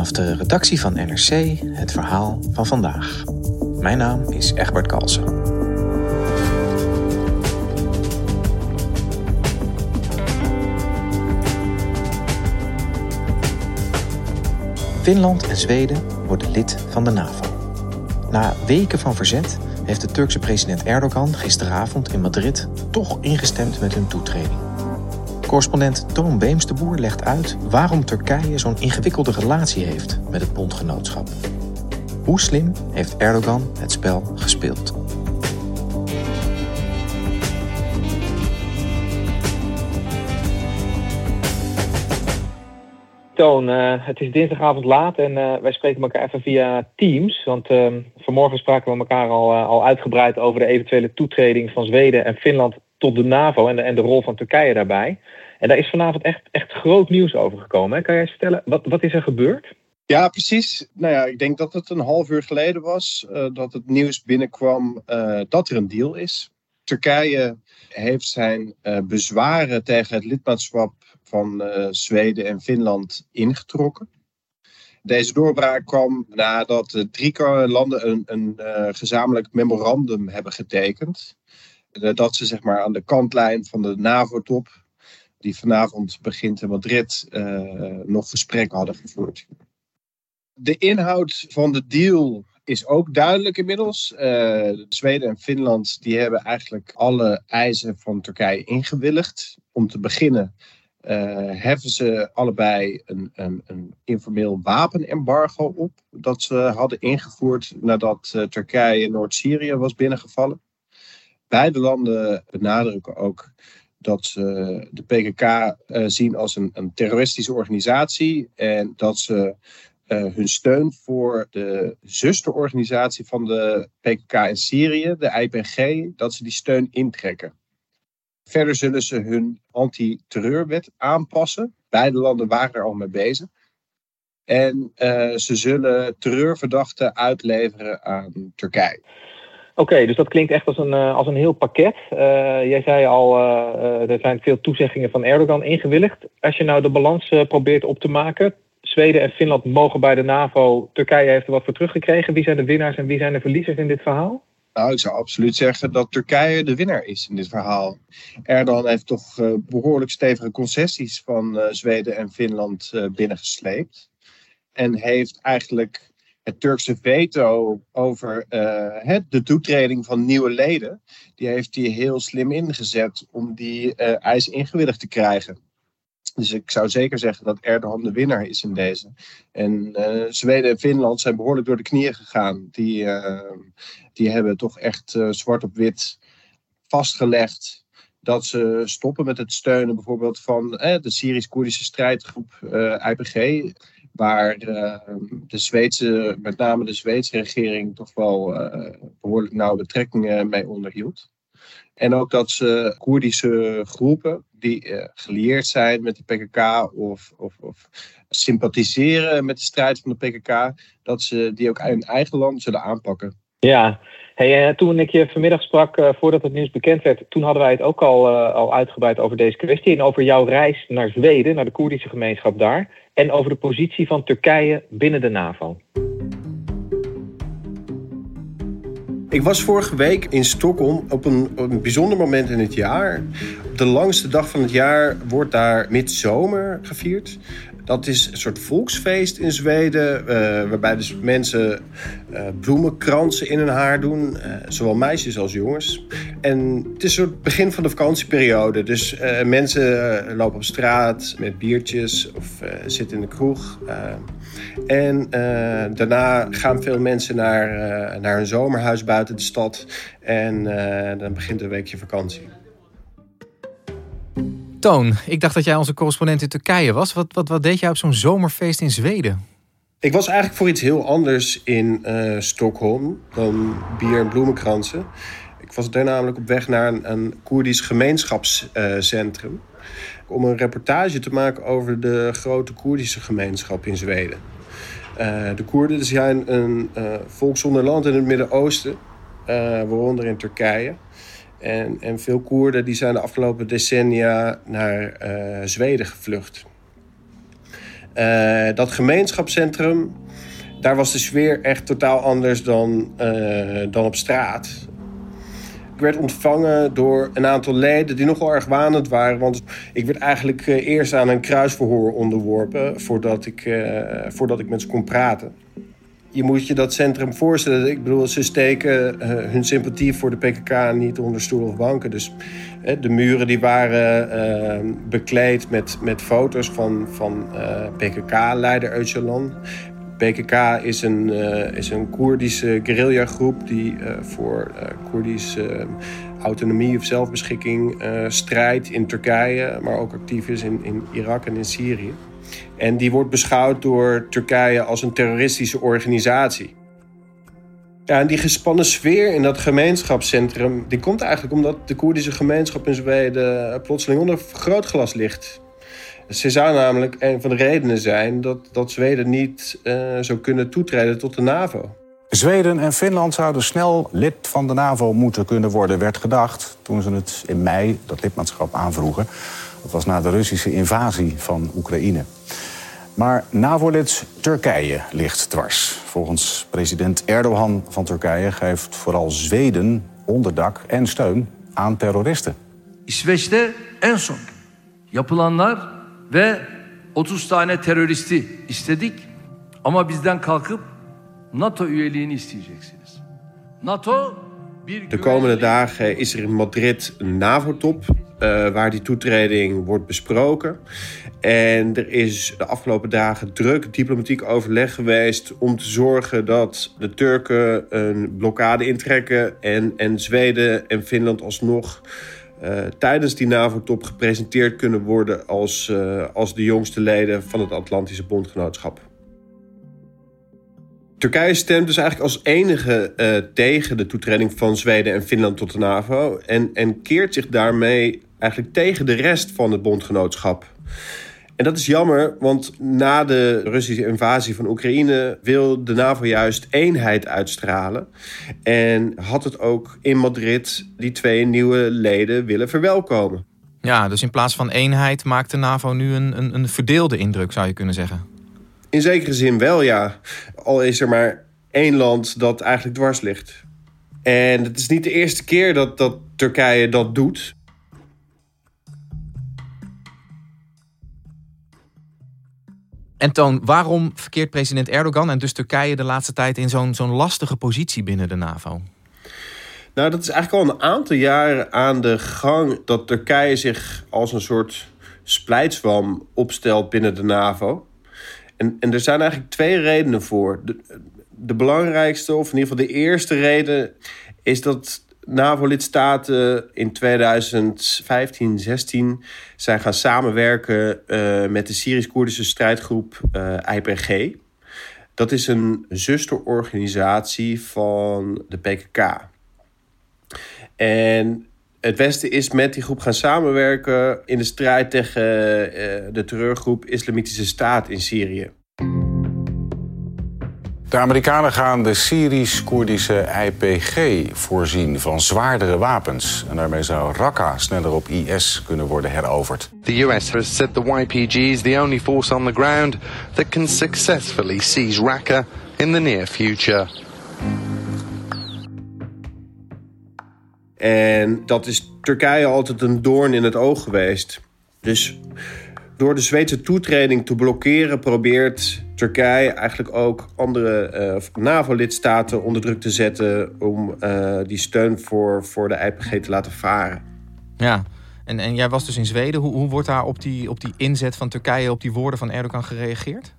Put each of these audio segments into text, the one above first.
Vanaf de redactie van NRC het verhaal van vandaag. Mijn naam is Egbert Kalsen. Finland en Zweden worden lid van de NAVO. Na weken van verzet heeft de Turkse president Erdogan gisteravond in Madrid toch ingestemd met hun toetreding. Correspondent Toon Beemsterboer legt uit waarom Turkije zo'n ingewikkelde relatie heeft met het bondgenootschap. Hoe slim heeft Erdogan het spel gespeeld? Toon, uh, het is dinsdagavond laat en uh, wij spreken elkaar even via Teams. Want uh, vanmorgen spraken we elkaar al, al uitgebreid over de eventuele toetreding van Zweden en Finland tot de NAVO en de, en de rol van Turkije daarbij. En daar is vanavond echt, echt groot nieuws over gekomen. Hè? Kan jij vertellen, wat, wat is er gebeurd? Ja, precies. Nou ja, ik denk dat het een half uur geleden was dat het nieuws binnenkwam dat er een deal is. Turkije heeft zijn bezwaren tegen het lidmaatschap van Zweden en Finland ingetrokken. Deze doorbraak kwam nadat de drie landen een, een gezamenlijk memorandum hebben getekend. Uh, dat ze zeg maar, aan de kantlijn van de NAVO-top, die vanavond begint in Madrid, nog gesprekken hadden gevoerd. De inhoud van de deal is ook duidelijk inmiddels. Zweden en Finland die hebben eigenlijk alle eisen van Turkije ingewilligd. Om te beginnen uh, heffen ze allebei een, een, een, informeel wapenembargo op. Dat ze hadden ingevoerd nadat uh, Turkije Noord-Syrië was binnengevallen. Beide landen benadrukken ook dat ze de PKK eh, zien als een, een, terroristische organisatie. En dat ze hun steun voor de zusterorganisatie van de PKK in Syrië, de IPG, dat ze die steun intrekken. Verder zullen ze hun anti-terreurwet aanpassen. Beide landen waren er al mee bezig. En uh, ze zullen terreurverdachten uitleveren aan Turkije. Oké, dus dat klinkt echt als een, uh, als een heel pakket. Uh, jij zei al, er zijn veel toezeggingen van Erdogan ingewilligd. Als je nou de balans probeert op te maken. Zweden en Finland mogen bij de NAVO. Turkije heeft er wat voor teruggekregen. Wie zijn de winnaars en wie zijn de verliezers in dit verhaal? Nou, ik zou absoluut zeggen dat Turkije de winnaar is in dit verhaal. Erdogan heeft toch uh, behoorlijk stevige concessies van uh, Zweden en Finland uh, binnengesleept. En heeft eigenlijk het Turkse veto over het, de toetreding van nieuwe leden, die heeft hij heel slim ingezet om die eis ingewilligd te krijgen. Dus ik zou zeker zeggen dat Erdogan de winnaar is in deze. En uh, Zweden en Finland zijn behoorlijk door de knieën gegaan. Die, uh, die hebben toch echt uh, zwart op wit vastgelegd dat ze stoppen met het steunen bijvoorbeeld van de Syrisch-Koerdische strijdgroep IPG. Waar de Zweedse, met name de Zweedse regering toch wel behoorlijk nauwe betrekkingen mee onderhield. En ook dat ze Koerdische groepen die uh, gelieerd zijn met de PKK of, of, of, sympathiseren met de strijd van de PKK, dat ze die ook in eigen land zullen aanpakken. Ja, hey, uh, toen ik je vanmiddag sprak, uh, voordat het nieuws bekend werd, toen hadden wij het ook al, al uitgebreid over deze kwestie en over jouw reis naar Zweden, naar de Koerdische gemeenschap daar, en over de positie van Turkije binnen de NAVO. Ik was vorige week in Stockholm op een, op een bijzonder moment in het jaar. De langste dag van het jaar wordt daar midzomer gevierd. Dat is een soort volksfeest in Zweden, waarbij dus mensen bloemenkransen in hun haar doen, zowel meisjes als jongens. En het is een soort begin van de vakantieperiode, dus mensen lopen op straat met biertjes of zitten in de kroeg. en daarna gaan veel mensen naar, naar een zomerhuis buiten de stad en dan begint een weekje vakantie. Toon, ik dacht dat jij onze correspondent in Turkije was. Wat, wat, wat deed jij op zo'n zomerfeest in Zweden? Ik was eigenlijk voor iets heel anders in uh, Stockholm dan bier en bloemenkransen. Ik was daar namelijk op weg naar een, een Koerdisch gemeenschapscentrum. om een reportage te maken over de grote Koerdische gemeenschap in Zweden. Uh, de Koerden zijn een uh, volk zonder land in het Midden-Oosten, waaronder in Turkije. En, en veel Koerden die zijn de afgelopen decennia naar uh, Zweden gevlucht. Uh, dat gemeenschapscentrum, daar was de sfeer echt totaal anders dan, uh, dan op straat. Ik werd ontvangen door een aantal leden die nogal erg wanend waren. Want ik werd eigenlijk eerst aan een kruisverhoor onderworpen voordat ik, voordat ik met ze kon praten je moet je dat centrum voorstellen. Ik bedoel, ze steken uh, hun sympathie voor de PKK niet onder stoel of banken. Dus de muren die waren uh, bekleed met, met foto's van, van PKK-leider Öcalan. PKK is een, is een Koerdische guerrillagroep die voor Koerdische autonomie of zelfbeschikking strijdt in Turkije, maar ook actief is in, in Irak en in Syrië. En die wordt beschouwd door Turkije als een terroristische organisatie. Ja, en die gespannen sfeer in dat gemeenschapscentrum... die komt eigenlijk omdat de Koerdische gemeenschap in Zweden... plotseling onder grootglas ligt. Ze zou namelijk een van de redenen zijn dat, dat Zweden niet uh, zou kunnen toetreden tot de NAVO. Zweden en Finland zouden snel lid van de NAVO moeten kunnen worden, werd gedacht toen ze het in mei dat lidmaatschap aanvroegen. Dat was na de Russische invasie van Oekraïne. Maar NAVO-lid Turkije ligt dwars. Volgens president Erdogan van Turkije geeft vooral Zweden onderdak en steun aan terroristen. İsveç'te en son yapılanlar ve 30 tane teröristi istedik ama bizden kalkıp NATO üyeliğini isteyeceksiniz. NATO De komende dagen is er in Madrid een NAVO-top uh, waar die toetreding wordt besproken. En er is de afgelopen dagen druk diplomatiek overleg geweest om te zorgen dat de Turken een blokkade intrekken en, en Zweden en Finland alsnog uh, tijdens die NAVO-top gepresenteerd kunnen worden als, uh, als de jongste leden van het Atlantische Bondgenootschap. Turkije stemt dus eigenlijk als enige tegen de toetreding van Zweden en Finland tot de NAVO en, en keert zich daarmee eigenlijk tegen de rest van het bondgenootschap. En dat is jammer, want na de Russische invasie van Oekraïne wil de NAVO juist eenheid uitstralen. En had het ook in Madrid die twee nieuwe leden willen verwelkomen. Ja, dus in plaats van eenheid maakt de NAVO nu een, een, een verdeelde indruk, zou je kunnen zeggen. In zekere zin wel, ja. Al is er maar één land dat eigenlijk dwars ligt. En het is niet de eerste keer dat, dat Turkije dat doet. En Toon, waarom verkeert president Erdogan en dus Turkije de laatste tijd in zo'n zo'n lastige positie binnen de NAVO? Nou, dat is eigenlijk al een aantal jaren aan de gang dat Turkije zich als een soort splijtswam opstelt binnen de NAVO. En, en er zijn eigenlijk twee redenen voor. De, de belangrijkste, of in ieder geval de eerste reden, is dat NAVO-lidstaten in 2015, 16 zijn gaan samenwerken uh, met de Syrisch-Koerdische strijdgroep uh, eh, IPG. Dat is een zusterorganisatie van de PKK. En het Westen is met die groep gaan samenwerken in de strijd tegen uh, de terreurgroep Islamitische Staat in Syrië. De Amerikanen gaan de Syrisch-Koerdische IPG voorzien van zwaardere wapens. En daarmee zou Raqqa sneller op IS kunnen worden heroverd. The US has said the YPG is the only force on the ground that can successfully seize Raqqa in the near future. En dat is Turkije altijd een doorn in het oog geweest. Dus Door de Zweedse toetreding te blokkeren probeert Turkije eigenlijk ook andere uh, NAVO-lidstaten onder druk te zetten om uh, die steun voor, voor de IPG te laten varen. Ja, en, en jij was dus in Zweden. Hoe, hoe wordt daar op die, op die inzet van Turkije, op die woorden van Erdogan gereageerd?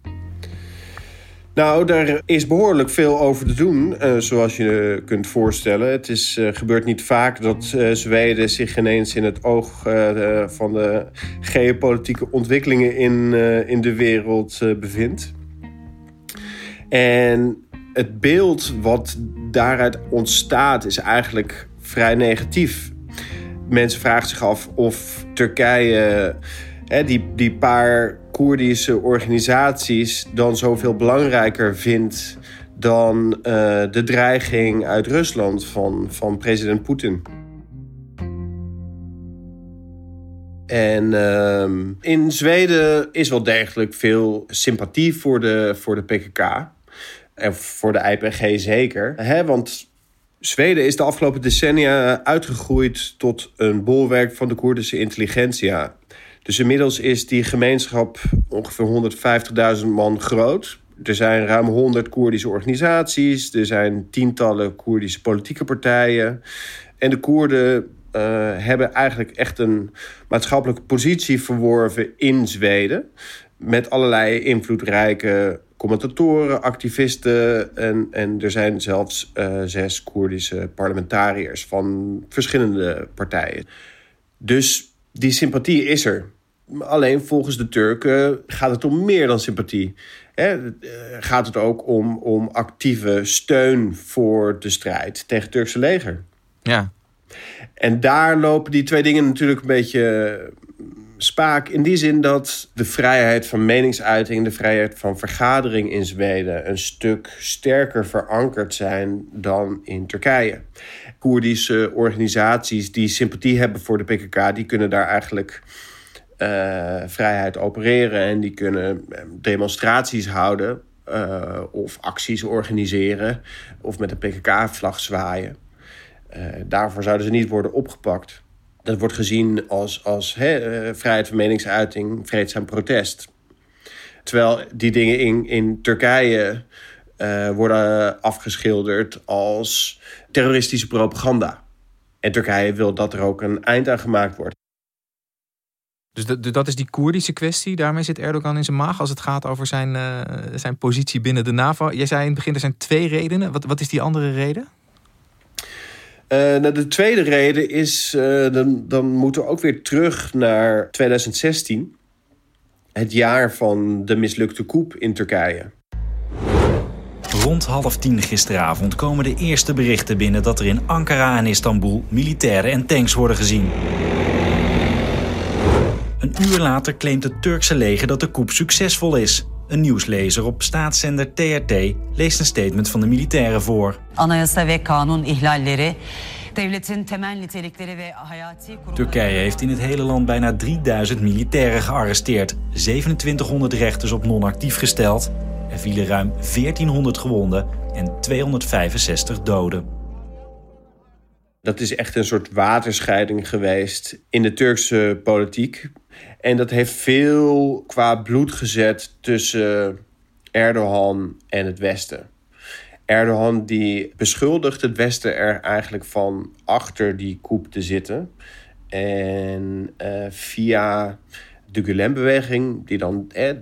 Nou, daar is behoorlijk veel over te doen, uh, zoals je kunt voorstellen. Het is, uh, gebeurt niet vaak dat uh, Zweden zich ineens in het oog van de geopolitieke ontwikkelingen in, in de wereld bevindt. En het beeld wat daaruit ontstaat is eigenlijk vrij negatief. Mensen vragen zich af of Turkije die, die paar Koerdische organisaties dan zoveel belangrijker vindt dan uh, de dreiging uit Rusland van, van president Poetin. En uh, in Zweden is wel degelijk veel sympathie voor de, voor de PKK. En voor de IPG zeker. Hè, want Zweden is de afgelopen decennia uitgegroeid tot een bolwerk van de Koerdische intelligentsia. Dus inmiddels is die gemeenschap ongeveer 150.000 man groot. Er zijn ruim 100 Koerdische organisaties. Er zijn tientallen Koerdische politieke partijen. En de Koerden uh, hebben eigenlijk echt een maatschappelijke positie verworven in Zweden. Met allerlei invloedrijke commentatoren, activisten. En, en er zijn zelfs uh, zes Koerdische parlementariërs van verschillende partijen. Dus die sympathie is er. Alleen volgens de Turken gaat het om meer dan sympathie. He, eh, gaat het ook om, om actieve steun voor de strijd tegen het Turkse leger. Ja. En daar lopen die twee dingen natuurlijk een beetje spaak. In die zin dat de vrijheid van meningsuiting, de vrijheid van vergadering in Zweden een stuk sterker verankerd zijn dan in Turkije. Koerdische organisaties die sympathie hebben voor de PKK, die kunnen daar eigenlijk uh, vrijheid opereren en die kunnen eh, demonstraties houden uh, of acties organiseren of met een PKK-vlag zwaaien. Daarvoor zouden ze niet worden opgepakt. Dat wordt gezien als, als he, vrijheid van meningsuiting, vreedzaam protest. Terwijl die dingen in, in Turkije worden afgeschilderd als terroristische propaganda. En Turkije wil dat er ook een eind aan gemaakt wordt. Dus dat is die Koerdische kwestie. Daarmee zit Erdogan in zijn maag als het gaat over zijn, uh, zijn positie binnen de NAVO. Jij zei in het begin er zijn twee redenen. Wat, wat is die andere reden? Uh, nou, de tweede reden is, uh, dan, dan moeten we ook weer terug naar 2016. Het jaar van de mislukte coup in Turkije. Rond half tien gisteravond komen de eerste berichten binnen dat er in Ankara en Istanbul militairen en tanks worden gezien. Een uur later claimt het Turkse leger dat de coup succesvol is. Een nieuwslezer op staatszender TRT leest een statement van de militairen voor. Anayasa ve kanun ihlalleri Turkije heeft in het hele land bijna 3000 militairen gearresteerd, 2700 rechters op non-actief gesteld. Er vielen ruim 1400 gewonden en 265 doden. Dat is echt een soort waterscheiding geweest in de Turkse politiek. En dat heeft veel qua bloed gezet tussen Erdogan en het Westen. Erdogan die beschuldigt het Westen er eigenlijk van achter die coup te zitten. En uh, via de Gulen-beweging, die dan eh,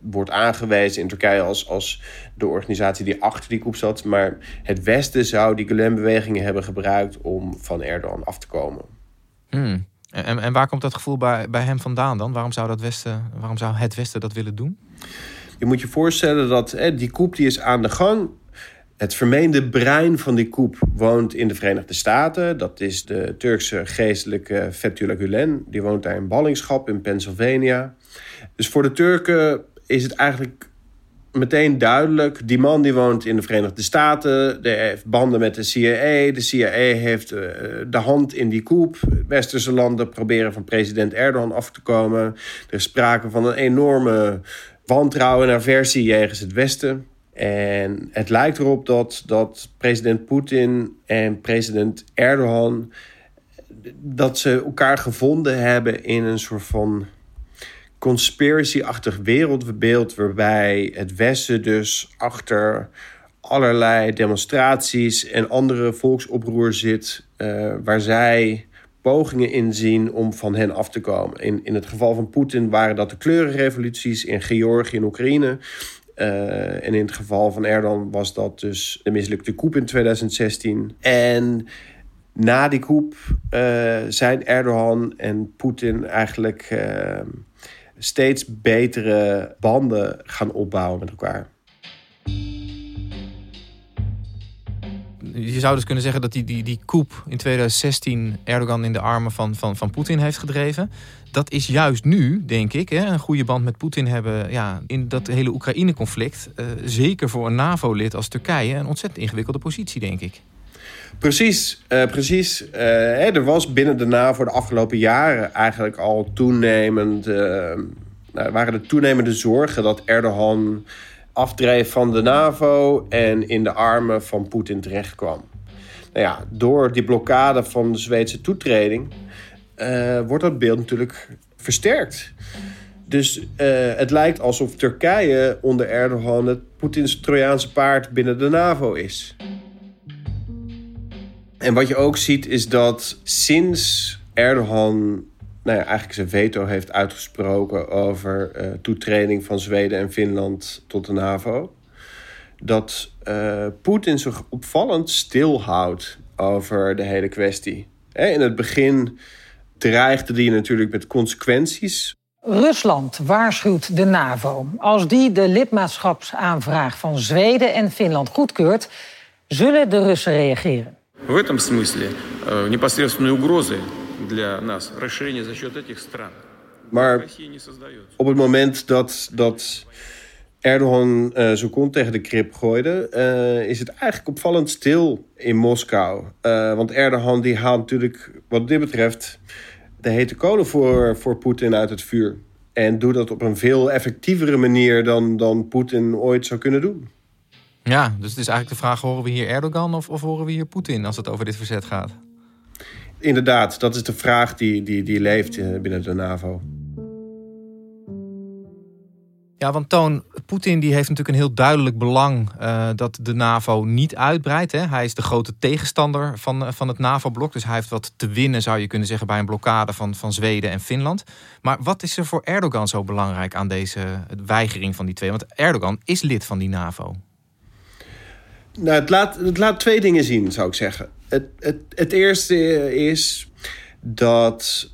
wordt aangewezen in Turkije als, als de organisatie die achter die coup zat. Maar het Westen zou die Gulen-beweging hebben gebruikt om van Erdogan af te komen. Hmm. En, en waar komt dat gevoel bij, bij hem vandaan dan? Waarom zou, dat Westen, waarom zou het Westen dat willen doen? Je moet je voorstellen dat eh, die coup die is aan de gang. Het vermeende brein van die coup woont in de Verenigde Staten. Dat is de Turkse geestelijke Fethullah Gulen. Die woont daar in ballingschap in Pennsylvania. Dus voor de Turken is het eigenlijk meteen duidelijk. Die man die woont in de Verenigde Staten. Die heeft banden met de CIA. De CIA heeft uh, de hand in die coup. Westerse landen proberen van president Erdogan af te komen. Er is sprake van een enorme wantrouwen en aversie jegens het Westen. En het lijkt erop dat, dat president Poetin en president Erdogan... dat ze elkaar gevonden hebben in een soort van conspiracy-achtig wereldbeeld waarbij het Westen dus achter allerlei demonstraties en andere volksoproer zit, uh, waar zij pogingen inzien om van hen af te komen. In, in het geval van Poetin waren dat de kleurenrevoluties in Georgië en Oekraïne. Uh, en in het geval van Erdogan was dat dus de mislukte coup in 2016. En na die coup uh, zijn Erdogan en Poetin eigenlijk steeds betere banden gaan opbouwen met elkaar. Je zou dus kunnen zeggen dat die, die, die coup in 2016 Erdogan in de armen van, van, van Poetin heeft gedreven. Dat is juist nu, denk ik, hè, een goede band met Poetin hebben ja, in dat hele Oekraïne-conflict. Uh, zeker voor een NAVO-lid als Turkije een ontzettend ingewikkelde positie, denk ik. Precies, uh, precies. Uh, er was binnen de NAVO de afgelopen jaren eigenlijk al toenemend. nou, waren er toenemende zorgen dat Erdogan afdreef van de NAVO en in de armen van Poetin terechtkwam. Nou ja, door die blokkade van de Zweedse toetreding wordt dat beeld natuurlijk versterkt. Dus het lijkt alsof Turkije onder Erdogan het Poetins Trojaanse paard binnen de NAVO is. En wat je ook ziet is dat sinds Erdogan nou ja, eigenlijk zijn veto heeft uitgesproken over uh, toetreding van Zweden en Finland tot de NAVO. Dat uh, Poetin zich opvallend stilhoudt over de hele kwestie. in het begin dreigde hij natuurlijk met consequenties. Rusland waarschuwt de NAVO. Als die de lidmaatschapsaanvraag van Zweden en Finland goedkeurt, zullen de Russen reageren. В этом смысле э, непосредственные угрозы для нас расширение за счет этих стран. Maar op het moment dat, dat Erdogan uh, zijn kont tegen de krip gooide, uh, is het eigenlijk opvallend stil in Moskou. Uh, want Erdogan die haalt natuurlijk, wat dit betreft, de hete kolen voor, voor Poetin uit het vuur. En doet dat op een veel effectievere manier dan, dan Poetin ooit zou kunnen doen. Ja, dus het is eigenlijk de vraag: horen we hier Erdogan of, of horen we hier Poetin als het over dit verzet gaat? Inderdaad, dat is de vraag die, die, die leeft eh, binnen de NAVO. Ja, want Toon, Poetin die heeft natuurlijk een heel duidelijk belang uh, dat de NAVO niet uitbreidt. Hè. Hij is de grote tegenstander van, eh, van het NAVO-blok. Dus hij heeft wat te winnen, zou je kunnen zeggen, bij een blokkade van, van Zweden en Finland. Maar wat is er voor Erdogan zo belangrijk aan deze weigering van die twee? Want Erdogan is lid van die NAVO. Nou, het laat, het laat twee dingen zien, zou ik zeggen. Het, het, het eerste is dat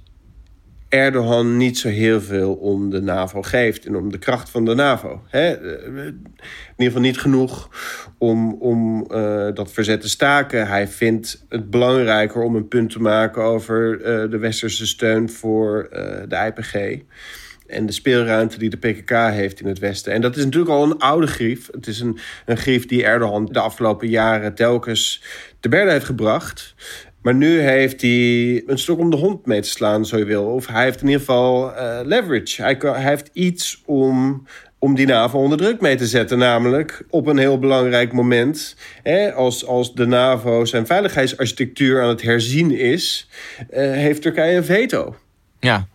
Erdogan niet zo heel veel om de NAVO geeft en om de kracht van de NAVO. Hè? In ieder geval niet genoeg om, om uh, dat verzet te staken. Hij vindt het belangrijker om een punt te maken over de westerse steun voor de IPG en de speelruimte die de PKK heeft in het Westen. En dat is natuurlijk al een oude grief. Het is een, een grief die Erdogan de afgelopen jaren telkens te berde heeft gebracht. Maar nu heeft hij een stok om de hond mee te slaan, zo je wil. Of hij heeft in ieder geval uh, leverage. Hij, heeft iets om, om die NAVO onder druk mee te zetten. Namelijk op een heel belangrijk moment. Hè, als, als de NAVO zijn veiligheidsarchitectuur aan het herzien is, uh, heeft Turkije een veto. Ja,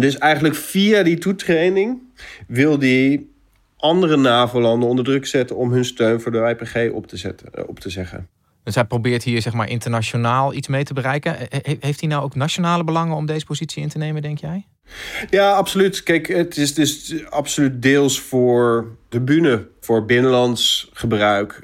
dus eigenlijk via die toetraining wil die andere NAVO-landen onder druk zetten om hun steun voor de IPG op te, zetten, eh, op te zeggen. Dus hij probeert hier zeg maar internationaal iets mee te bereiken. Heeft hij nou ook nationale belangen om deze positie in te nemen, denk jij? Ja, absoluut. Kijk, het is dus absoluut deels voor de bühne, voor binnenlands gebruik.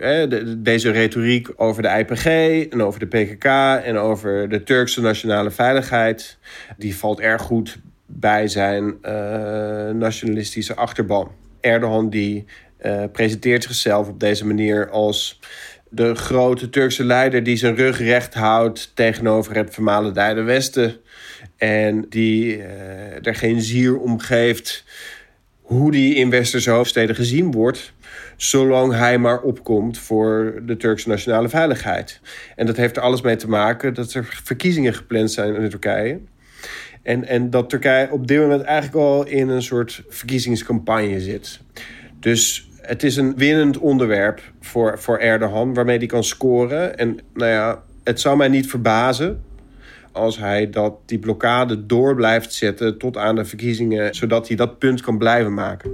deze retoriek over de IPG en over de PKK en over de Turkse nationale veiligheid, die valt erg goed bij zijn uh, nationalistische achterban. Erdogan die uh, presenteert zichzelf op deze manier als de grote Turkse leider die zijn rug recht houdt tegenover het vermalendijde Westen. En die uh, er geen zier om geeft hoe die in westerse hoofdsteden gezien wordt. Zolang hij maar opkomt voor de Turkse nationale veiligheid. En dat heeft er alles mee te maken dat er verkiezingen gepland zijn in Turkije. En, en dat Turkije op dit moment eigenlijk al in een soort verkiezingscampagne zit. Dus het is een winnend onderwerp voor, voor Erdogan, waarmee hij kan scoren. En nou ja, het zou mij niet verbazen als hij dat, die blokkade door blijft zetten tot aan de verkiezingen, zodat hij dat punt kan blijven maken.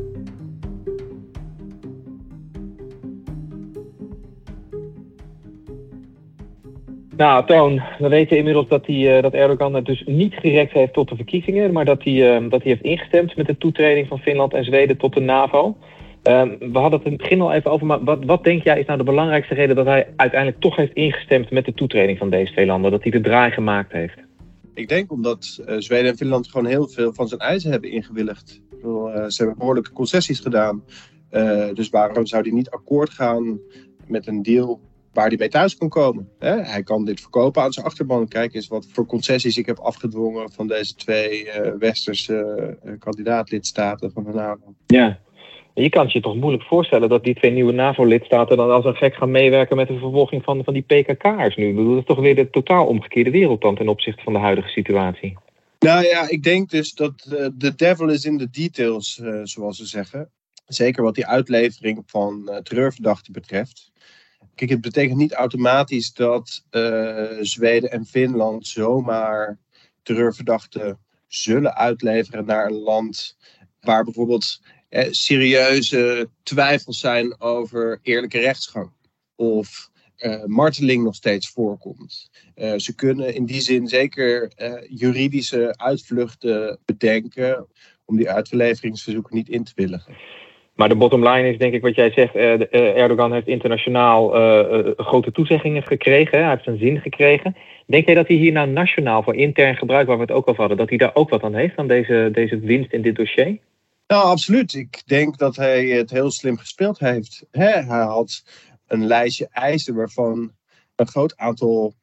Nou, Toon, we weten inmiddels dat, hij, uh, dat Erdogan het dus niet gerekt heeft tot de verkiezingen, maar dat hij, uh, dat hij heeft ingestemd met de toetreding van Finland en Zweden tot de NAVO. Uh, we hadden het in het begin al even over, maar wat, wat denk jij is nou de belangrijkste reden dat hij uiteindelijk toch heeft ingestemd met de toetreding van deze twee landen, dat hij de draai gemaakt heeft? Ik denk omdat uh, Zweden en Finland gewoon heel veel van zijn eisen hebben ingewilligd. Ze hebben behoorlijke concessies gedaan. dus waarom zou hij niet akkoord gaan met een deal waar hij mee thuis kan komen. Hè? Hij kan dit verkopen aan zijn achterban. Kijk eens wat voor concessies ik heb afgedwongen van deze twee uh, westerse uh, kandidaatlidstaten van de NAVO. Ja, je kan het je toch moeilijk voorstellen dat die twee nieuwe NAVO-lidstaten dan als een gek gaan meewerken met de vervolging van, van die PKK'ers nu. Ik bedoel, dat is toch weer de totaal omgekeerde wereld dan ten opzichte van de huidige situatie. Nou ja, ik denk dus dat de uh, devil is in the details, zoals ze zeggen. Zeker wat die uitlevering van terreurverdachten betreft. Kijk, het betekent niet automatisch dat uh, Zweden en Finland zomaar terreurverdachten zullen uitleveren naar een land waar bijvoorbeeld eh, serieuze twijfels zijn over eerlijke rechtsgang. Of uh, marteling nog steeds voorkomt. Ze kunnen in die zin zeker juridische uitvluchten bedenken om die uitleveringsverzoeken niet in te willigen. Maar de bottom line is denk ik wat jij zegt. Uh, Erdogan heeft internationaal uh, grote toezeggingen gekregen. Hij heeft zijn zin gekregen. Denk jij dat hij hier nou nationaal voor intern gebruik, waar we het ook over hadden, dat hij daar ook wat aan heeft, aan deze, deze winst in dit dossier? Nou, absoluut. Ik denk dat hij het heel slim gespeeld heeft. Hij had een lijstje eisen waarvan een groot aantal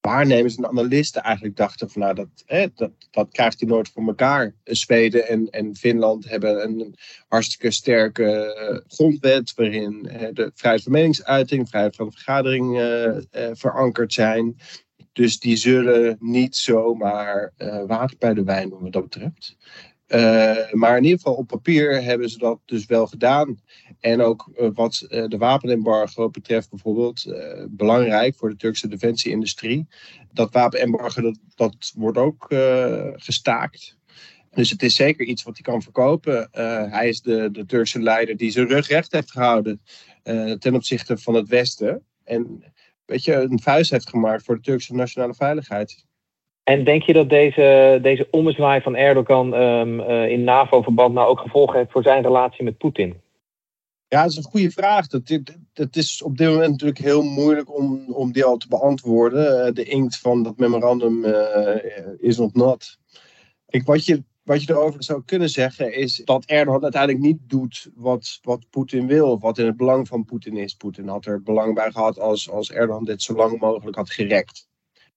waarnemers en analisten eigenlijk dachten van nou, dat, hè, dat, dat krijgt hij nooit voor elkaar. Zweden en, en Finland hebben een hartstikke sterke uh, grondwet waarin de vrijheid van meningsuiting, vrijheid van vergadering uh, uh, verankerd zijn. Dus die zullen niet zomaar water bij de wijn doen wat dat betreft. Uh, maar in ieder geval op papier hebben ze dat dus wel gedaan. En ook uh, wat uh, de wapenembargo betreft bijvoorbeeld, belangrijk voor de Turkse defensieindustrie. Dat wapenembargo dat, dat wordt ook gestaakt. Dus het is zeker iets wat hij kan verkopen. hij is de, de Turkse leider die zijn rug recht heeft gehouden ten opzichte van het Westen. En weet je, een vuist heeft gemaakt voor de Turkse nationale veiligheid. En denk je dat deze, deze ommezwaai van Erdogan um, uh, in NAVO-verband nou ook gevolgen heeft voor zijn relatie met Poetin? Ja, dat is een goede vraag. Dat, dat is op dit moment natuurlijk heel moeilijk om, om die al te beantwoorden. De inkt van dat memorandum uh, is nog nat. Wat, je, wat je erover zou kunnen zeggen is dat Erdogan uiteindelijk niet doet wat, wat Poetin wil. Wat in het belang van Poetin is. Poetin had er belang bij gehad als, als Erdogan dit zo lang mogelijk had gerekt.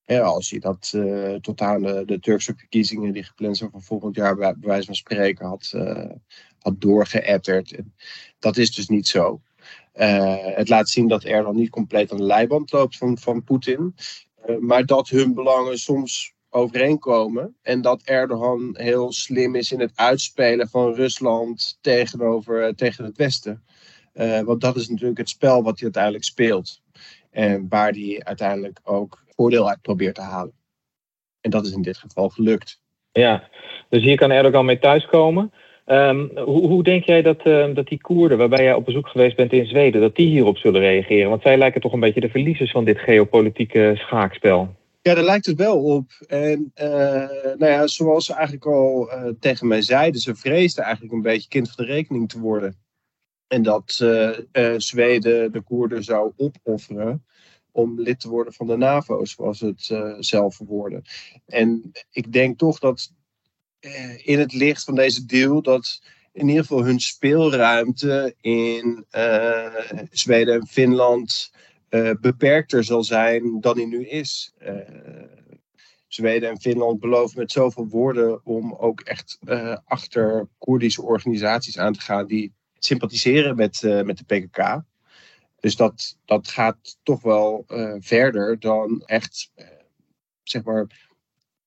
Als je dat uh, tot aan de, de, Turkse verkiezingen die gepland zijn voor volgend jaar, bij, wijze van spreken, had, uh, had doorgeëtterd. Dat is dus niet zo. Uh, het laat zien dat Erdogan niet compleet aan de leiband loopt van, van Poetin. maar dat hun belangen soms overeenkomen. En dat Erdogan heel slim is in het uitspelen van Rusland tegenover, tegen het Westen. want dat is natuurlijk het spel wat hij uiteindelijk speelt. En waar hij uiteindelijk ook voordeel uit probeert te halen. En dat is in dit geval gelukt. Ja, dus hier kan Erdogan mee thuiskomen. Um, hoe, hoe, denk jij dat, uh, dat die Koerden, waarbij jij op bezoek geweest bent in Zweden, dat die hierop zullen reageren? Want zij lijken toch een beetje de verliezers van dit geopolitieke schaakspel. Ja, daar lijkt het wel op. En uh, nou ja, zoals ze eigenlijk al uh, tegen mij zeiden, ze vreesden eigenlijk een beetje kind van de rekening te worden. En dat Zweden de Koerden zou opofferen om lid te worden van de NAVO, zoals het uh, zelf verwoorden. En ik denk toch dat uh, in het licht van deze deal dat in ieder geval hun speelruimte in uh, Zweden en Finland beperkter zal zijn dan die nu is. Zweden en Finland beloven met zoveel woorden om ook echt achter Koerdische organisaties aan te gaan die sympathiseren met, met de PKK. Dus dat, dat gaat toch wel uh, verder dan echt, uh, zeg maar,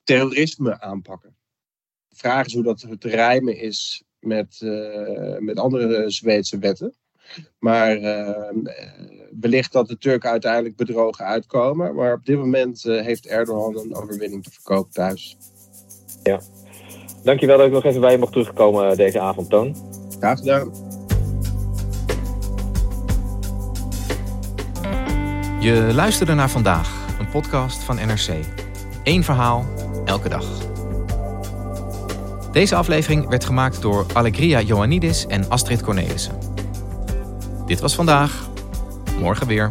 terrorisme aanpakken. De vraag is hoe dat te rijmen is met, uh, met andere Zweedse wetten. Maar wellicht dat de Turken uiteindelijk bedrogen uitkomen. Maar op dit moment heeft Erdogan een overwinning te verkopen thuis. Ja. Dankjewel dat ik nog even bij je mocht terugkomen deze avond, Toon. Graag gedaan. Je luisterde naar vandaag, een podcast van NRC. Eén verhaal, elke dag. Deze aflevering werd gemaakt door Allegria Ioannidis en Astrid Cornelissen. Dit was vandaag. Morgen weer.